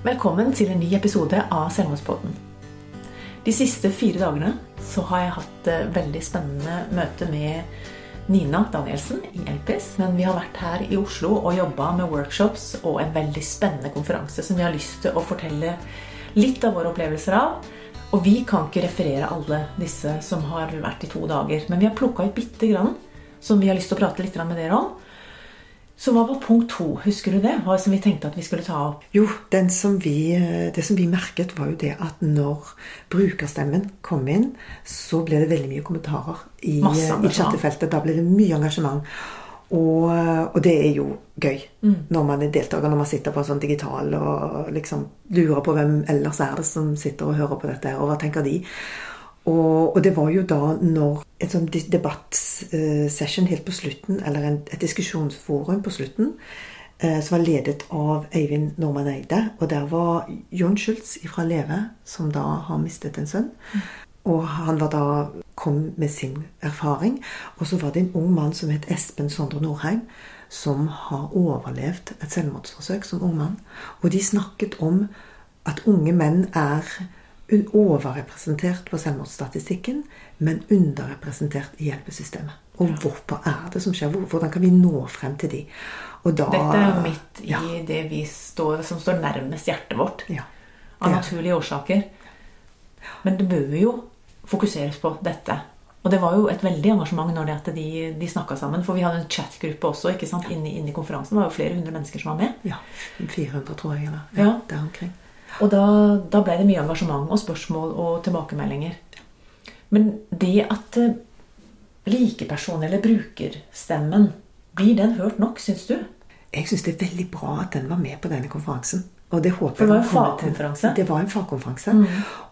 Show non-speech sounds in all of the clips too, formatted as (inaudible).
Velkommen til en ny episode av Selvmordspodden. De siste fire dagene så har jeg hatt et veldig spennende møte med Nina Danielsen i Elpis. Men vi har vært her i Oslo og jobba med workshops og en veldig spennende konferanse som vi har lyst til å fortelle litt av våre opplevelser av. Og vi kan ikke referere alle disse som har vært i to dager. Men vi har plukka ut bitte grann som vi har lyst til å prate litt med dere om. Så hva var punkt to? Husker du det? Hva som vi tenkte at vi skulle ta opp? Jo, som vi, det som vi merket, var jo det at når brukerstemmen kom inn, så ble det veldig mye kommentarer i, i chattefeltet. Da ble det mye engasjement. Og, og det er jo gøy mm. når man er deltaker, når man sitter på en sånn digital og liksom lurer på hvem ellers er det som sitter og hører på dette, og hva tenker de? Og, og, det var jo da når en sånn debattsession helt på slutten, eller en, et diskusjonsforum på slutten, eh, som var ledet av Eivind Normann Eide. Og der var Jon Schultz fra Leve, som da har mistet en sønn. Og han var da, kom med sin erfaring. Og så var det en ung mann som het Espen Sondre Norheim, som har overlevd et selvmordsforsøk som ung mann. Og de snakket om at unge menn er overrepresentert på selvmordsstatistikken, men underrepresentert i hjelpesystemet. Og hvorfor er det som skjer? Hvordan kan vi nå frem til de? Da, Dette er midt i ja. det står, som står nærmest hjertet vårt. Ja. Av naturlige årsaker. Men det bør jo fokuseres på dette. Og det var jo et veldig engasjement når det de, de snakka sammen. For vi hadde en chatgruppe også ikke sant? Inni, inni konferansen. Det var jo flere hundre mennesker som var med. Ja, 400 tror jeg. Eller, ja, Der omkring. Og da, da ble det mye engasjement og spørsmål og tilbakemeldinger. Men det at likepersonen likeperson- eller brukerstemmen Blir den hørt nok, syns du? Jeg syns det er veldig bra at den var med på denne konferansen. Og det håper det var en fagkonferanse? Det var en fagkonferanse. Mm.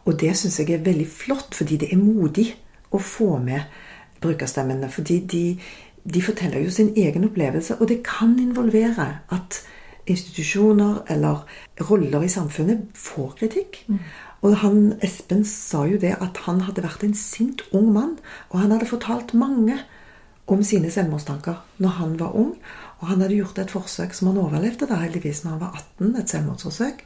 Og det syns jeg er veldig flott, fordi det er modig å få med brukerstemmene. Fordi de, de forteller jo sin egen opplevelse, og det kan involvere at institusjoner eller roller i samfunnet får kritikk. Mm. Og han, Espen sa jo det at han hadde vært en sint ung mann. Og han hadde fortalt mange om sine selvmordstanker når han var ung. Og han hadde gjort et forsøk som han overlevde da heldigvis når han var 18. Et selvmordsforsøk.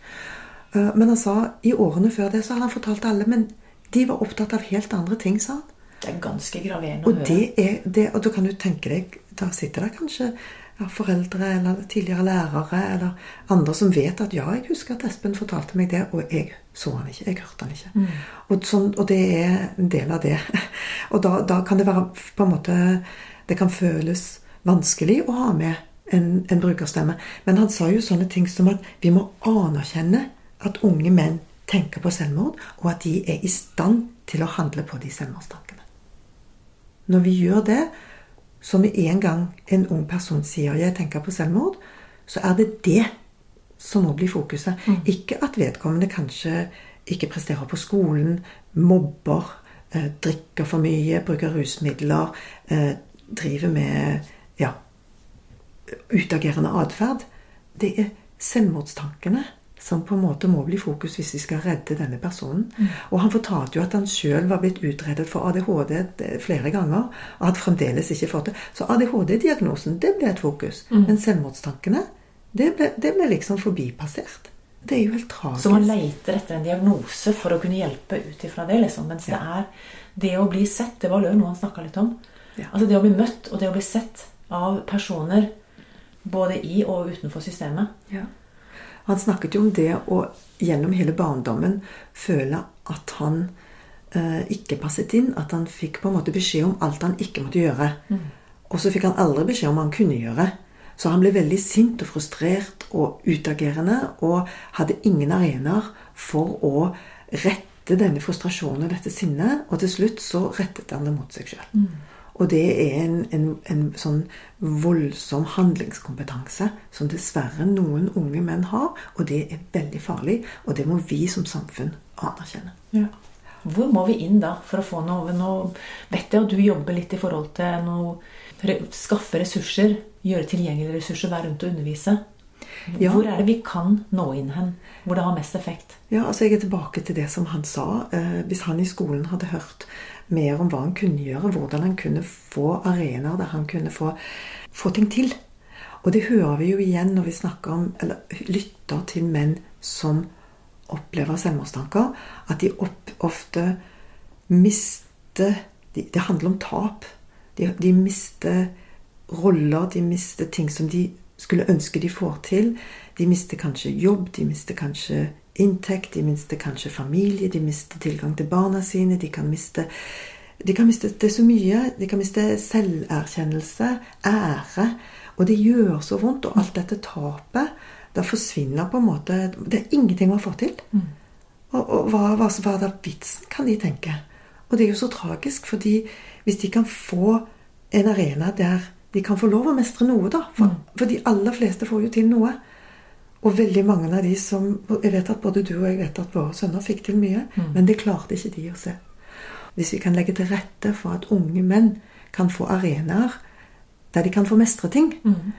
Eh, men han sa i årene før det så hadde han fortalt alle, men de var opptatt av helt andre ting, sa han. Det er ganske graverende å høre. Det er, det, og da kan du tenke deg Da sitter det kanskje ja, foreldre eller tidligere lærere eller andre som vet at ja, jeg husker at Espen fortalte meg det, og jeg så han ikke. Jeg hørte han ikke. Mm. Og, sånn, og, det er en del av det. (laughs) Og da, da, kan det være på en måte Det kan føles vanskelig å ha med en, en brukerstemme. Men han sa jo sånne ting som at vi må anerkjenne at unge menn tenker på selvmord, og at de er i stand til å handle på de selvmordstankene. Når vi gjør det, så med en gang en ung person sier 'jeg tenker på selvmord', så er det det som må bli fokuset. Mm. Ikke at vedkommende kanskje ikke presterer på skolen, mobber, eh, drikker for mye, bruker rusmidler, eh, driver med ja, utagerende atferd. Det er selvmordstankene som på en måte må bli fokus hvis vi skal redde denne personen. Mm. Og han fortalte jo at han sjøl var blitt utredet for ADHD flere ganger. Og hadde fremdeles ikke fått det. Så ADHD-diagnosen, det ble et fokus. Mm. Men selvmordstankene, det ble, det ble, liksom forbipassert. Det er jo helt tragisk. Så man leiter etter en diagnose for å kunne hjelpe ut ifra det, liksom. Mens ja. det er det å bli sett Det var noe han snakka litt om. Ja. Altså det å bli møtt og det å bli sett av personer både i og utenfor systemet. Ja. Han snakket jo om det å gjennom hele barndommen føle at han eh, ikke passet inn. At han fikk på en måte beskjed om alt han ikke måtte gjøre. Mm. Og så fikk han aldri beskjed om hva han kunne gjøre. Så han ble veldig sint og frustrert og utagerende og hadde ingen arenaer for å rette denne frustrasjonen og dette sinnet. Og til slutt så rettet han det mot seg sjøl. Mm. Og det er en, en, en sånn voldsom handlingskompetanse som dessverre noen unge menn har. Og det er veldig farlig, og det må vi som samfunn anerkjenne. Ja. Hvor må vi inn da for å få noe? Nå vet jeg at du jobber litt i forhold til noe Skaffe ressurser, gjøre tilgjengelige ressurser, være rundt og undervise. Ja. Hvor er det vi kan nå inn hen? Hvor det har mest effekt? Ja, altså Jeg er tilbake til det som han sa. Eh, hvis han i skolen hadde hørt mer om hva han kunne gjøre, hvordan han kunne få arenaer der han kunne få, få ting til. Og det hører vi jo igjen når vi snakker om, eller lytter til menn som opplever selvmordstanker, at de opp, ofte mister de, Det handler om tap. De, de mister roller, de mister ting som de skulle ønske de får til. De mister kanskje jobb, de mister kanskje inntekt, de mister kanskje familie, de mister tilgang til barna sine, de kan miste de kan miste det så mye. De kan miste selverkjennelse, ære. Og det gjør så vondt. Og alt dette tapet Da forsvinner på en måte Det er ingenting man får til. Mm. Og, og hva, hva, hva er da vitsen, kan de tenke. Og det er jo så tragisk, fordi hvis de kan få en arena der de kan få lov å mestre noe, da. For, Mm. for de aller fleste får jo til noe. Og veldig mange av de som Jeg vet at både du og jeg vet at våre sønner fikk til mye, Mm. men det klarte ikke de å se. Hvis vi kan legge til rette for at unge menn kan få arenaer der de kan få mestre ting, Mm.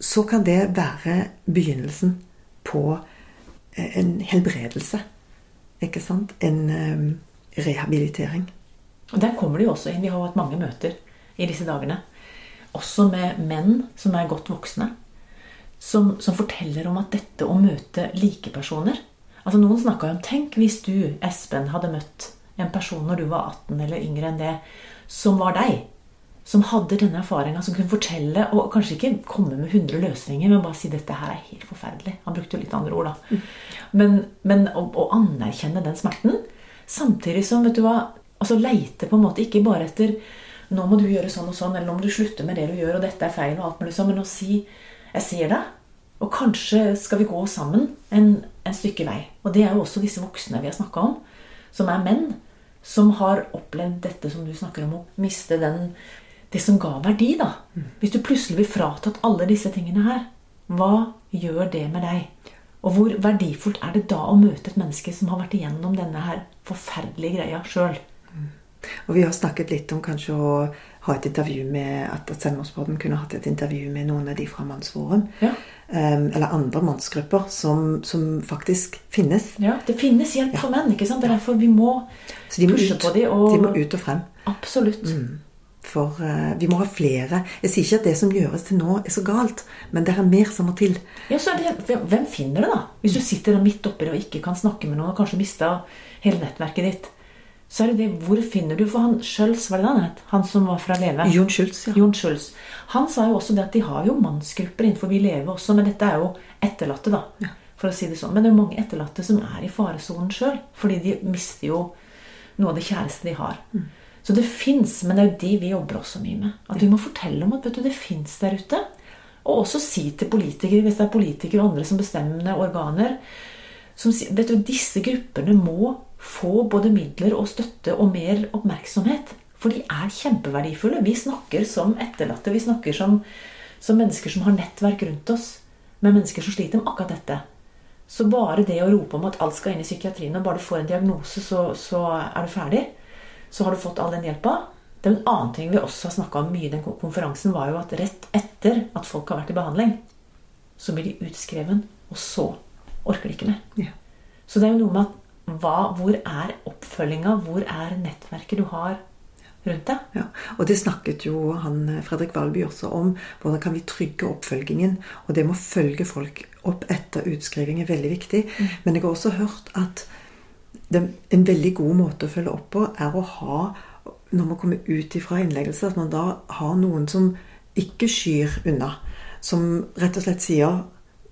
så kan det være begynnelsen på eh, en helbredelse. Ikke sant? En um, rehabilitering. Og Der kommer det jo også inn. Vi har hatt mange møter i disse dagene. Også med menn som er godt voksne. Som, som forteller om at dette å møte likepersoner Altså Noen snakka jo om Tenk hvis du, Espen, hadde møtt en person når du var 18 eller yngre enn det, som var deg. Som hadde denne erfaringa, som kunne fortelle, og kanskje ikke komme med 100 løsninger, men bare si 'dette her er helt forferdelig'. Han brukte jo litt andre ord, da. Men, men å, å anerkjenne den smerten, samtidig som vet du hva, altså leite på en måte ikke bare etter 'nå må du gjøre sånn og sånn', eller 'nå må du slutte med det du gjør', og 'dette er feil', og alt mulig sånn, men å si 'jeg ser deg', og kanskje skal vi gå sammen en, en stykke vei. Og det er jo også disse voksne vi har snakka om, som er menn, som har opplevd dette som du snakker om, å miste den, det som ga verdi. da. Hvis du plutselig blir fratatt alle disse tingene her, hva gjør det med deg? Og hvor verdifullt er det da å møte et menneske som har vært igjennom denne her forferdelige greia sjøl? Og vi har snakket litt om kanskje å ha et intervju med at at Selvmordspodden kunne hatt et intervju med noen av de fra Mannsforum. Ja. Um, eller andre mannsgrupper som, som faktisk finnes. ja, Det finnes hjelp for menn. ikke sant? Det er derfor vi må Så de må, ut, på dem. Og... de må ut og frem. Absolutt. For uh, vi må ha flere. Jeg sier ikke at det som gjøres til nå, er så galt, men det er mer som må til. Ja, så det, hvem, hvem finner det, da? Hvis du sitter midt oppi det og ikke kan snakke med noen, og kanskje mista hele nettverket ditt, så er det det Hvor finner du For han Schjølz, var det han het? Han som var fra Leve? Jon Schultz, ja. Jon Schulz. Han sa jo også det at de har jo mannsgrupper innenfor vi Leve også, men dette er jo etterlatte, da. For å si det sånn. Men det er jo mange etterlatte som er i faresonen sjøl, fordi de mister jo noe av det kjæreste de har. Så det fins, men det er jo de vi jobber også mye med. At vi må fortelle om at vet du, det fins der ute. Og også si til politikere, hvis det er politikere og andre som bestemmer organer som vet du, Disse gruppene må få både midler og støtte og mer oppmerksomhet. For de er kjempeverdifulle. Vi snakker som etterlatte. Vi snakker som, som mennesker som har nettverk rundt oss. Med mennesker som sliter med akkurat dette. Så bare det å rope om at alt skal inn i psykiatrien, og bare du får en diagnose, så, så er du ferdig, så har du fått all den hjelpa. Det er en annen ting vi også har snakka om mye i den konferansen, var jo at rett etter at folk har vært i behandling, så blir de utskreven, og så orker de ikke mer. Ja. Så det er jo noe med at hva, hvor er oppfølginga? Hvor er nettverket du har rundt deg? Ja, og det snakket jo han Fredrik Valby også om. Hvordan kan vi trygge oppfølgingen? Og det med å følge folk opp etter utskriving er veldig viktig. Men jeg har også hørt at det, en veldig god måte å følge opp på er å ha, når man kommer ut ifra innleggelse, at man da har noen som ikke skyr unna. Som rett og slett sier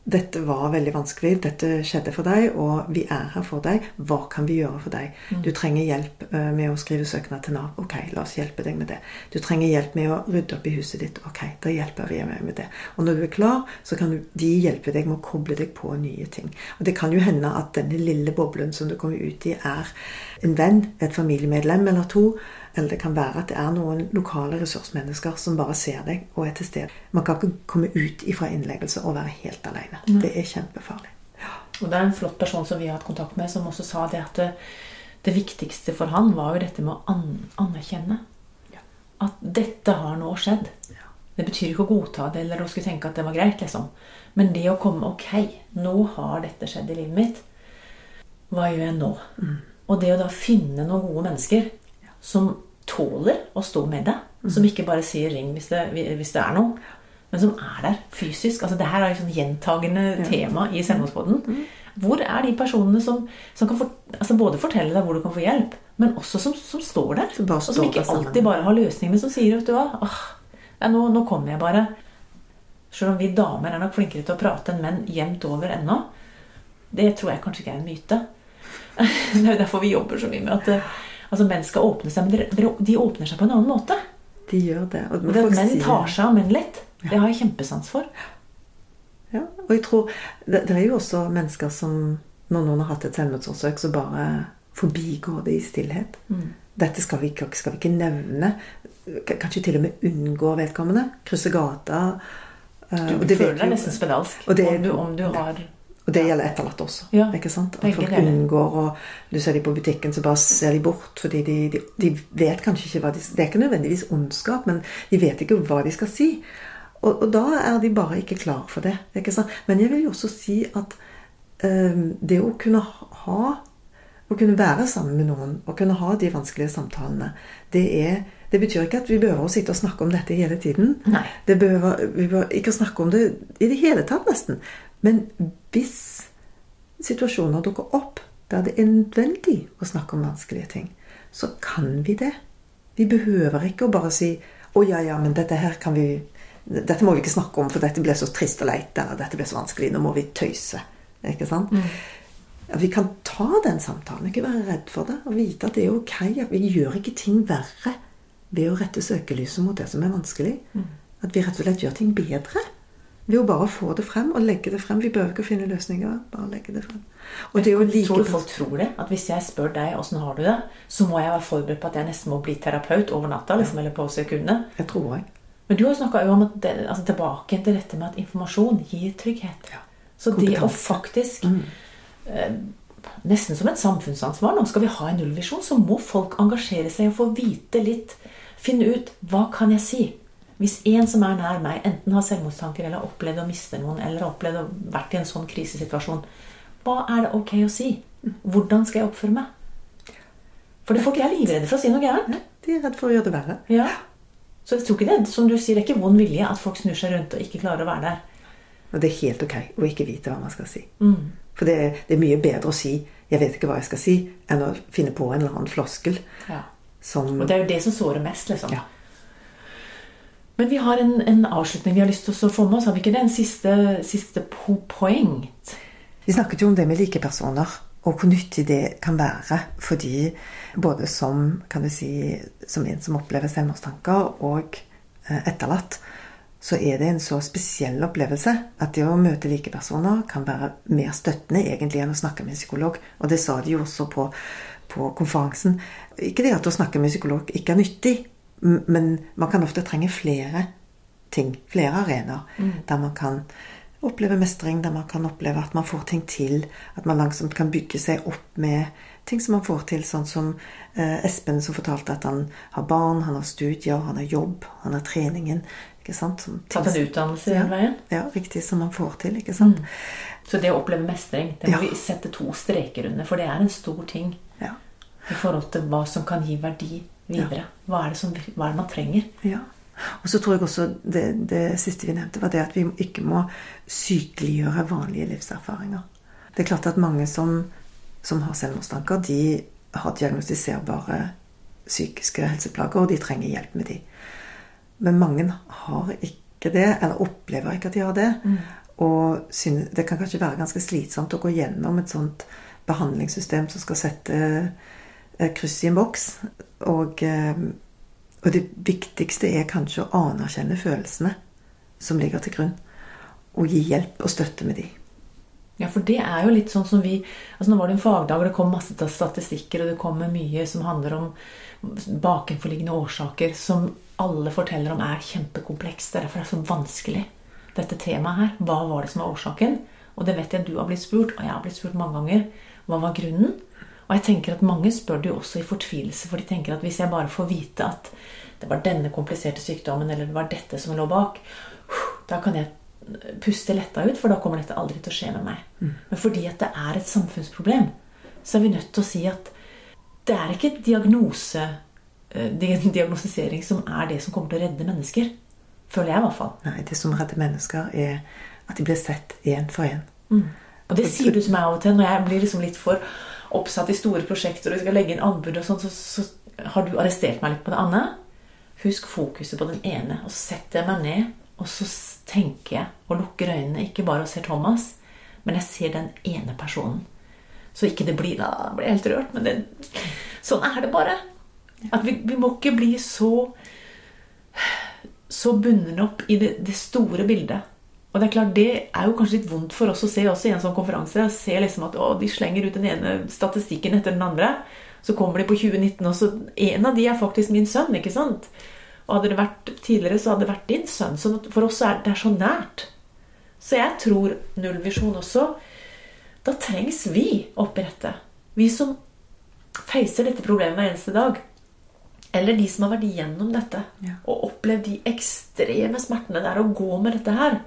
dette var veldig vanskelig, dette skjedde for deg, og vi er her for deg. Hva kan vi gjøre for deg? Du trenger hjelp eh, med å skrive søknad til Nav. Ok, la oss hjelpe deg med det. Du trenger hjelp med å rydde opp i huset ditt. Ok, da hjelper vi deg med det. Og når du er klar, så kan de hjelpe deg med å koble deg på nye ting. Og det kan jo hende at denne lille boblen som du kommer ut i, er en venn, et familiemedlem eller to, Eller det kan være at det er noen lokale ressursmennesker som bare ser deg og er til stede. Man kan ikke komme ut ifra innleggelse og være helt alene. Det er kjempefarlig. Og det er en flott person som vi har hatt kontakt med, som også sa det at det, det viktigste for han var jo dette med å an anerkjenne at dette har nå skjedd. Det betyr ikke å godta det eller å skulle tenke at det var greit. liksom. Men det å komme Ok, nå har dette skjedd i livet mitt. Hva gjør jeg nå? Og det å da finne noen gode mennesker som tåler å stå med deg. Som ikke bare sier 'ring hvis det, hvis det er noe', men som er der fysisk. Altså, det her er et sånn gjentagende tema i Selvmordspodden. Hvor er de personene som, som kan for, altså både fortelle deg hvor du kan få hjelp, men også som, som står der? Som og som ikke alltid bare har løsninger, men som sier vet du hva, ah, ja, nå, nå kommer jeg bare. Selv om vi damer er nok flinkere til å prate enn menn jevnt over ennå. Det tror jeg kanskje ikke er en myte. (laughs) Det er jo derfor vi jobber så mye med at eh, altså, menn skal åpne seg. Men de åpner seg på en annen måte. De gjør det. Og det at menn tar seg av menn litt, det har jeg kjempesans for. Ja, og jeg tror det, det er jo også mennesker som Når noen har hatt et selvmordsforsøk, så bare forbigår det i stillhet. Dette skal vi, skal vi ikke nevne. Kanskje til og med unngå vedkommende. Krysse gata. eh, Du føler deg nesten spedalsk om, du, om du har Og det gjelder etterlatte også. Ja, ikke sant? At folk unngår og Du ser de på butikken, så bare ser de bort. Fordi de, de, de vet kanskje ikke hva de Det er ikke nødvendigvis ondskap, men de vet ikke hva de skal si. Og, og da er de bare ikke klar for det. ikke sant? Men jeg vil jo også si at øh, det å kunne ha Å kunne være sammen med noen og kunne ha de vanskelige samtalene, det er det betyr ikke at vi behøver å sitte og snakke om dette hele tiden. Nei. Det behøver, vi behøver ikke å snakke om det i det hele tatt, nesten. Men hvis situasjoner dukker opp der det er nødvendig å snakke om vanskelige ting, så kan vi det. Vi behøver ikke å bare si 'Å ja, ja, men dette her kan vi Dette må vi ikke snakke om, for dette ble så trist og leit', eller 'dette ble så vanskelig', nå må vi tøyse. Ikke sant? At vi kan ta den samtalen, ikke være redd for det, og vite at det er ok. At vi gjør ikke ting verre ved å rette søkelyset mot det som er vanskelig. At vi rett og slett gjør ting bedre ved å bare få det frem og legge det frem. Vi behøver ikke å finne løsninger, bare legge det frem. Og det like Tror du folk tror det? At hvis jeg spør deg åssen har du det, så må jeg være forberedt på at jeg nesten må bli terapeut over natta? Liksom, eller på sekundene. Jeg tror jeg. Men du har snakka om at det, altså tilbake til dette med at informasjon gir trygghet. Så det å faktisk faktisk eh, Nesten som et samfunnsansvar. Nå skal vi ha en nullvisjon, så må folk engasjere seg og få vite litt. Finne ut hva kan jeg si. Hvis en som er nær meg, enten har selvmordstanker eller har opplevd å miste noen, eller har opplevd å vært i en sånn krisesituasjon, hva er det ok å si? Hvordan skal jeg oppføre meg? For det folk er livredde for å si noe gærent. De er redd for å gjøre det verre. Ja. Så jeg tror ikke det, som du sier, det er ikke vond vilje at folk snur seg rundt og ikke klarer å være der. Og det er helt ok å ikke vite hva man skal si. Mm. For det, det er mye bedre å si 'jeg vet ikke hva jeg skal si', enn å finne på en eller annen floskel Ja. som Og det er jo det som sårer mest, liksom. Ja. Men vi har en, en avslutning vi har lyst til å få med oss. Har vi ikke det? En siste, siste po poeng? Vi snakket jo om det med likepersoner, og hvor nyttig det kan være for de, både som, kan du si, som en som opplever selvmordstanker, og eh, etterlatt, så er det en så spesiell opplevelse at det å møte likepersoner kan være mer støttende egentlig enn å snakke med en psykolog. Og det sa de jo også på, på konferansen. Ikke det at å snakke med en psykolog ikke er nyttig, men man kan ofte trenge flere ting, flere arenaer, der man kan oppleve mestring, der man kan oppleve at man får ting til, at man langsomt kan bygge seg opp med ting som man får til, sånn som eh, Espen som fortalte at han har barn, han har studier, han har jobb, han har treningen. ikke sant? Som Tatt en utdannelse Ja. den veien? Ja, riktig, som man får til, ikke sant? Så det å oppleve mestring, det må Ja. vi sette to streker under. For det er en stor ting Ja. i forhold til hva som kan gi verdi videre. Hva, er det som, hva er det man trenger? Ja. Og så tror jeg også det, det siste vi nevnte, var det at vi ikke må sykeliggjøre vanlige livserfaringer. Det er klart at mange som, som har selvmordstanker, de har diagnostiserbare psykiske helseplager, og de trenger hjelp med de. Men mange har ikke det, eller opplever ikke at de har det. Og synes, det kan kanskje være ganske slitsomt å gå gjennom et sånt behandlingssystem som skal sette kryss i en boks. Og, eh, og det viktigste er kanskje å anerkjenne følelsene som ligger til grunn. Og gi hjelp og støtte med de. Ja, for det er jo litt sånn som vi altså Nå var det en fagdag, og det kom masse statistikker, og det kommer mye som handler om bakenforliggende årsaker, som alle forteller om er kjempekomplekst. Det er derfor det er så vanskelig, dette temaet her. Hva var det som var årsaken? Og det vet jeg du har blitt spurt, og jeg har blitt spurt mange ganger. Hva var grunnen? Og jeg tenker at mange spør det jo også i fortvilelse, for de tenker at hvis jeg bare får vite at det var denne kompliserte sykdommen, eller det var dette som lå bak, da kan jeg puste letta ut, for da kommer dette aldri til å skje med meg. Mm. Men fordi at det er et samfunnsproblem, så er vi nødt til å si at det er ikke diagnose, eh, diagnostisering som er det som kommer til å redde mennesker. Føler jeg, i hvert fall. Nei, det som redder mennesker, er at de blir sett én for én. Mm. Og det sier du til meg av og til når jeg blir liksom litt for oppsatt i store prosjekter og vi skal legge inn anbud og sånn, så, så har du arrestert meg litt på det. andre. husk fokuset på den ene, og så setter jeg meg ned og så tenker jeg og lukker øynene, ikke bare og ser Thomas, men jeg ser den ene personen. Så ikke det blir Da blir jeg helt rørt. Men det, sånn er det bare. At vi, vi, må ikke bli så så bundet opp i det, det, store bildet. Og det er klart, det er jo kanskje litt vondt for oss å se også i en sånn konferanse. Se liksom at å, de slenger ut den ene statistikken etter den andre. Så kommer de på 2019, og så En av de er faktisk min sønn. ikke sant? Og hadde det vært tidligere, så hadde det vært din sønn. Så for oss er det så nært. Så jeg tror nullvisjon også Da trengs vi oppi dette. Vi som feiser dette problemet hver eneste dag. Eller de som har vært igjennom dette ja. og opplevd de ekstreme smertene det er å gå med dette her.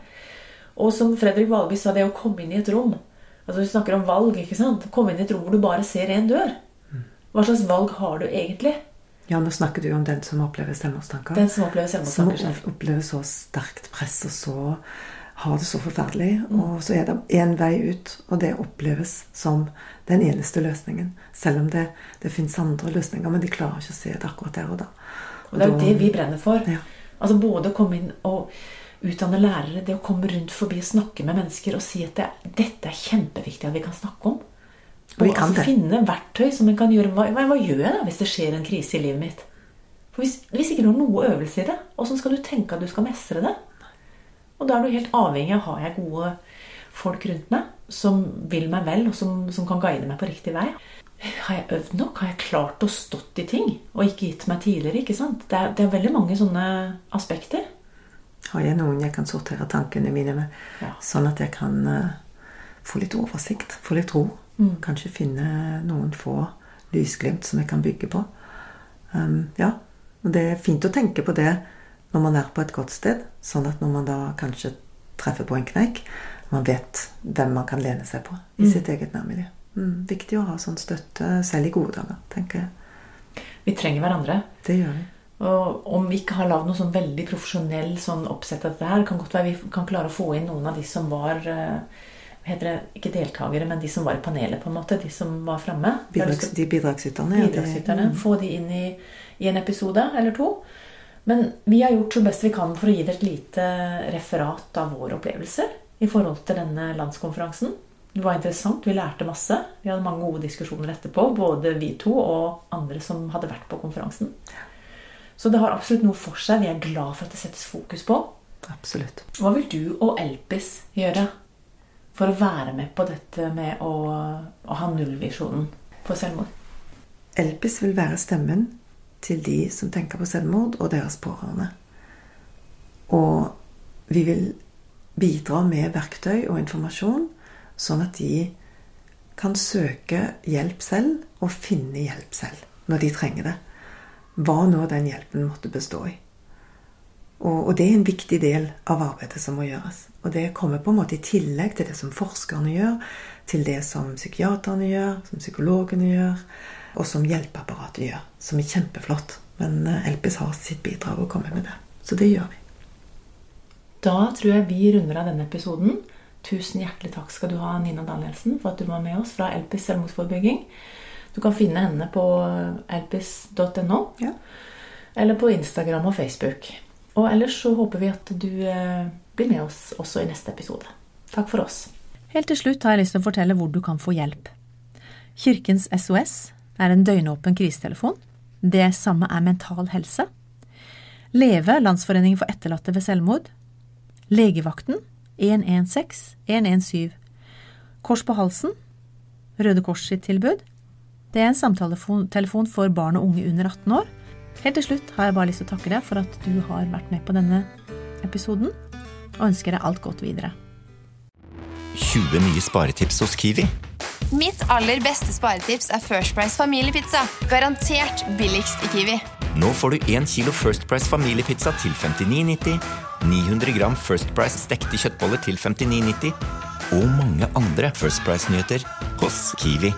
Og som Fredrik Valby sa, det å komme inn i et rom Altså Vi snakker om valg. ikke sant? Komme inn i et rom hvor du bare ser én dør. Hva slags valg har du egentlig? Ja, nå snakker du om den som opplever selvmordstanker. Den Som opplever selvmordstanker Som opplever så sterkt press, og så har det så forferdelig. Mm. Og så er det én vei ut, og det oppleves som den eneste løsningen. Selv om det, det fins andre løsninger, men de klarer ikke å se det akkurat der og da. Og, og det er jo det vi brenner for. Ja. Altså Både å komme inn og utdanne lærere, det å komme rundt forbi og snakke med mennesker og si at det, dette er kjempeviktig at vi kan snakke om. Og, og altså, finne verktøy som en kan gjøre hva, hva, gjør jeg da hvis det skjer en krise i livet mitt? For hvis, hvis ikke du har noe øvelse i det, åssen skal du tenke at du skal mestre det? Og da er du helt avhengig av har jeg gode folk rundt meg som vil meg vel, og som, som kan guide meg på riktig vei. Har jeg øvd nok? Har jeg klart å stått i ting og ikke gitt meg tidligere? ikke sant? Det er, det er veldig mange sånne aspekter. Har jeg noen jeg kan sortere tankene mine med, ja. sånn at jeg kan uh, få litt oversikt, få litt ro? Mm. Kanskje finne noen få lysglimt som jeg kan bygge på. Um, ja, og Det er fint å tenke på det når man er på et godt sted, sånn at når man da kanskje treffer på en kneik, man vet hvem man kan lene seg på i mm. sitt eget nærmiljø. Mm, viktig å ha sånn støtte selv i gode dager, tenker jeg. Vi trenger hverandre. Det gjør vi. Og om vi ikke har lagd noe sånn veldig profesjonell sånn oppsett av dette her, kan godt være vi kan klare å få inn noen av de som var uh, heter det, ikke deltakere, men de som var i panelet, på en måte. De som var framme. Bidrags, de bidragsyterne. bidragsyterne. Mm. Få de inn i, i, en episode eller to. Men vi har gjort så best vi kan for å gi dere et lite referat av våre opplevelser i forhold til denne landskonferansen. Det var interessant. Vi lærte masse. Vi hadde mange gode diskusjoner etterpå. Både vi to og andre som hadde vært på konferansen. Så det har absolutt noe for seg. Vi er glad for at det settes fokus på. Absolutt. Hva vil du og Elpis gjøre for å være med på dette med å, å ha nullvisjonen på selvmord? Elpis vil være stemmen til de som tenker på selvmord, og deres pårørende. Og vi vil bidra med verktøy og informasjon, sånn at de kan søke hjelp selv og finne hjelp selv når de trenger det. Hva nå den hjelpen måtte bestå i. Og, og, det er en viktig del av arbeidet som må gjøres. Og det kommer på en måte i tillegg til det som forskerne gjør, til det som psykiaterne gjør, som psykologene gjør, og som hjelpeapparatet gjør. Som er kjempeflott. Men eh, Elpis har sitt bidrag å komme med det. Så det gjør vi. Da tror jeg vi runder av denne episoden. Tusen hjertelig takk skal du ha, Nina Danielsen, for at du var med oss fra Elpis selvmordsforebygging. Du kan finne henne på elpis.no. Ja. Eller på Instagram og Facebook. Og ellers så håper vi at du eh, blir med oss også i neste episode. Takk for oss. Helt til slutt har jeg lyst til å fortelle hvor du kan få hjelp. Kirkens SOS er en døgnåpen krisetelefon. Det samme er Mental Helse. Leve, Landsforeningen for etterlatte ved selvmord. Legevakten 116 117. Kors på halsen, Røde Kors sitt tilbud. Det er en samtaletelefon for barn og unge under 18 år. Helt til slutt har jeg bare lyst til å takke deg for at du har vært med på denne episoden, og ønsker deg alt godt videre. 20 nye sparetips hos Kiwi. Mitt aller beste sparetips er First Price familiepizza. Garantert billigst i Kiwi. Nå får du 1 kilo First Price familiepizza til 59,90, 900 gram First Price stekte kjøttboller til 59,90 og mange andre First Price-nyheter hos Kiwi.